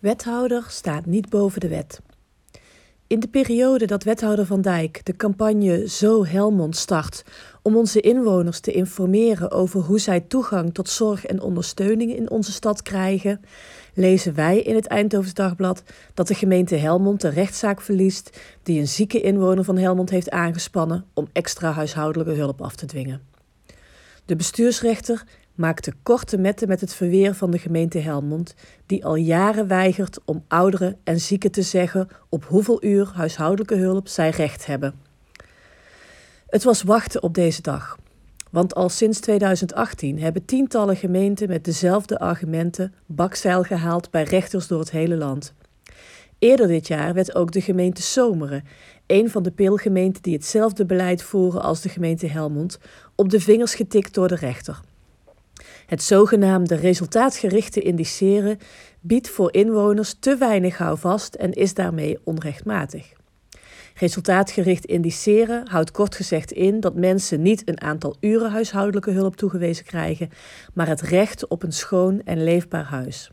Wethouder staat niet boven de wet. In de periode dat wethouder Van Dijk de campagne Zo Helmond start om onze inwoners te informeren over hoe zij toegang tot zorg en ondersteuning in onze stad krijgen, lezen wij in het Eindhovens Dagblad dat de gemeente Helmond de rechtszaak verliest die een zieke inwoner van Helmond heeft aangespannen om extra huishoudelijke hulp af te dwingen. De bestuursrechter maakte korte metten met het verweer van de gemeente Helmond, die al jaren weigert om ouderen en zieken te zeggen op hoeveel uur huishoudelijke hulp zij recht hebben. Het was wachten op deze dag. Want al sinds 2018 hebben tientallen gemeenten met dezelfde argumenten bakzeil gehaald bij rechters door het hele land. Eerder dit jaar werd ook de gemeente Zomeren, een van de peelgemeenten die hetzelfde beleid voeren als de gemeente Helmond, op de vingers getikt door de rechter. Het zogenaamde resultaatgerichte indiceren biedt voor inwoners te weinig houvast en is daarmee onrechtmatig. Resultaatgericht indiceren houdt kort gezegd in dat mensen niet een aantal uren huishoudelijke hulp toegewezen krijgen, maar het recht op een schoon en leefbaar huis.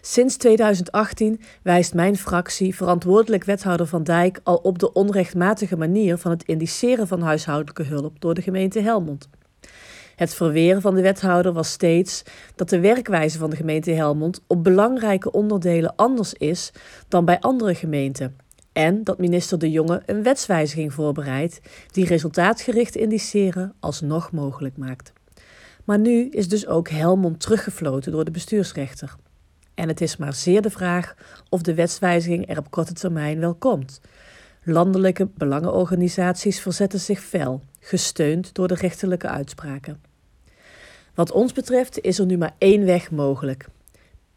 Sinds 2018 wijst mijn fractie, verantwoordelijk wethouder Van Dijk, al op de onrechtmatige manier van het indiceren van huishoudelijke hulp door de gemeente Helmond. Het verweren van de wethouder was steeds dat de werkwijze van de gemeente Helmond op belangrijke onderdelen anders is dan bij andere gemeenten. En dat minister De Jonge een wetswijziging voorbereidt die resultaatgericht indiceren alsnog mogelijk maakt. Maar nu is dus ook Helmond teruggefloten door de bestuursrechter. En het is maar zeer de vraag of de wetswijziging er op korte termijn wel komt. Landelijke belangenorganisaties verzetten zich fel, gesteund door de rechterlijke uitspraken. Wat ons betreft is er nu maar één weg mogelijk.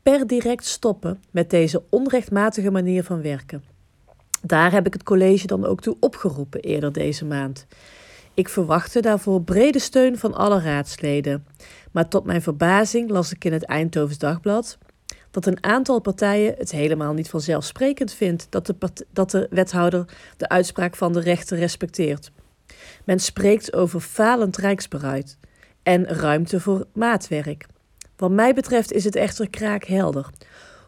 Per direct stoppen met deze onrechtmatige manier van werken. Daar heb ik het college dan ook toe opgeroepen eerder deze maand. Ik verwachtte daarvoor brede steun van alle raadsleden. Maar tot mijn verbazing las ik in het Eindhovens Dagblad dat een aantal partijen het helemaal niet vanzelfsprekend vindt dat de, dat de wethouder de uitspraak van de rechter respecteert. Men spreekt over falend rijksberuid en ruimte voor maatwerk. Wat mij betreft is het echter kraakhelder.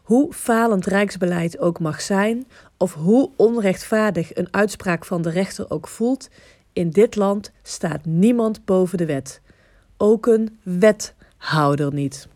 Hoe falend rijksbeleid ook mag zijn, of hoe onrechtvaardig een uitspraak van de rechter ook voelt, in dit land staat niemand boven de wet. Ook een wethouder niet.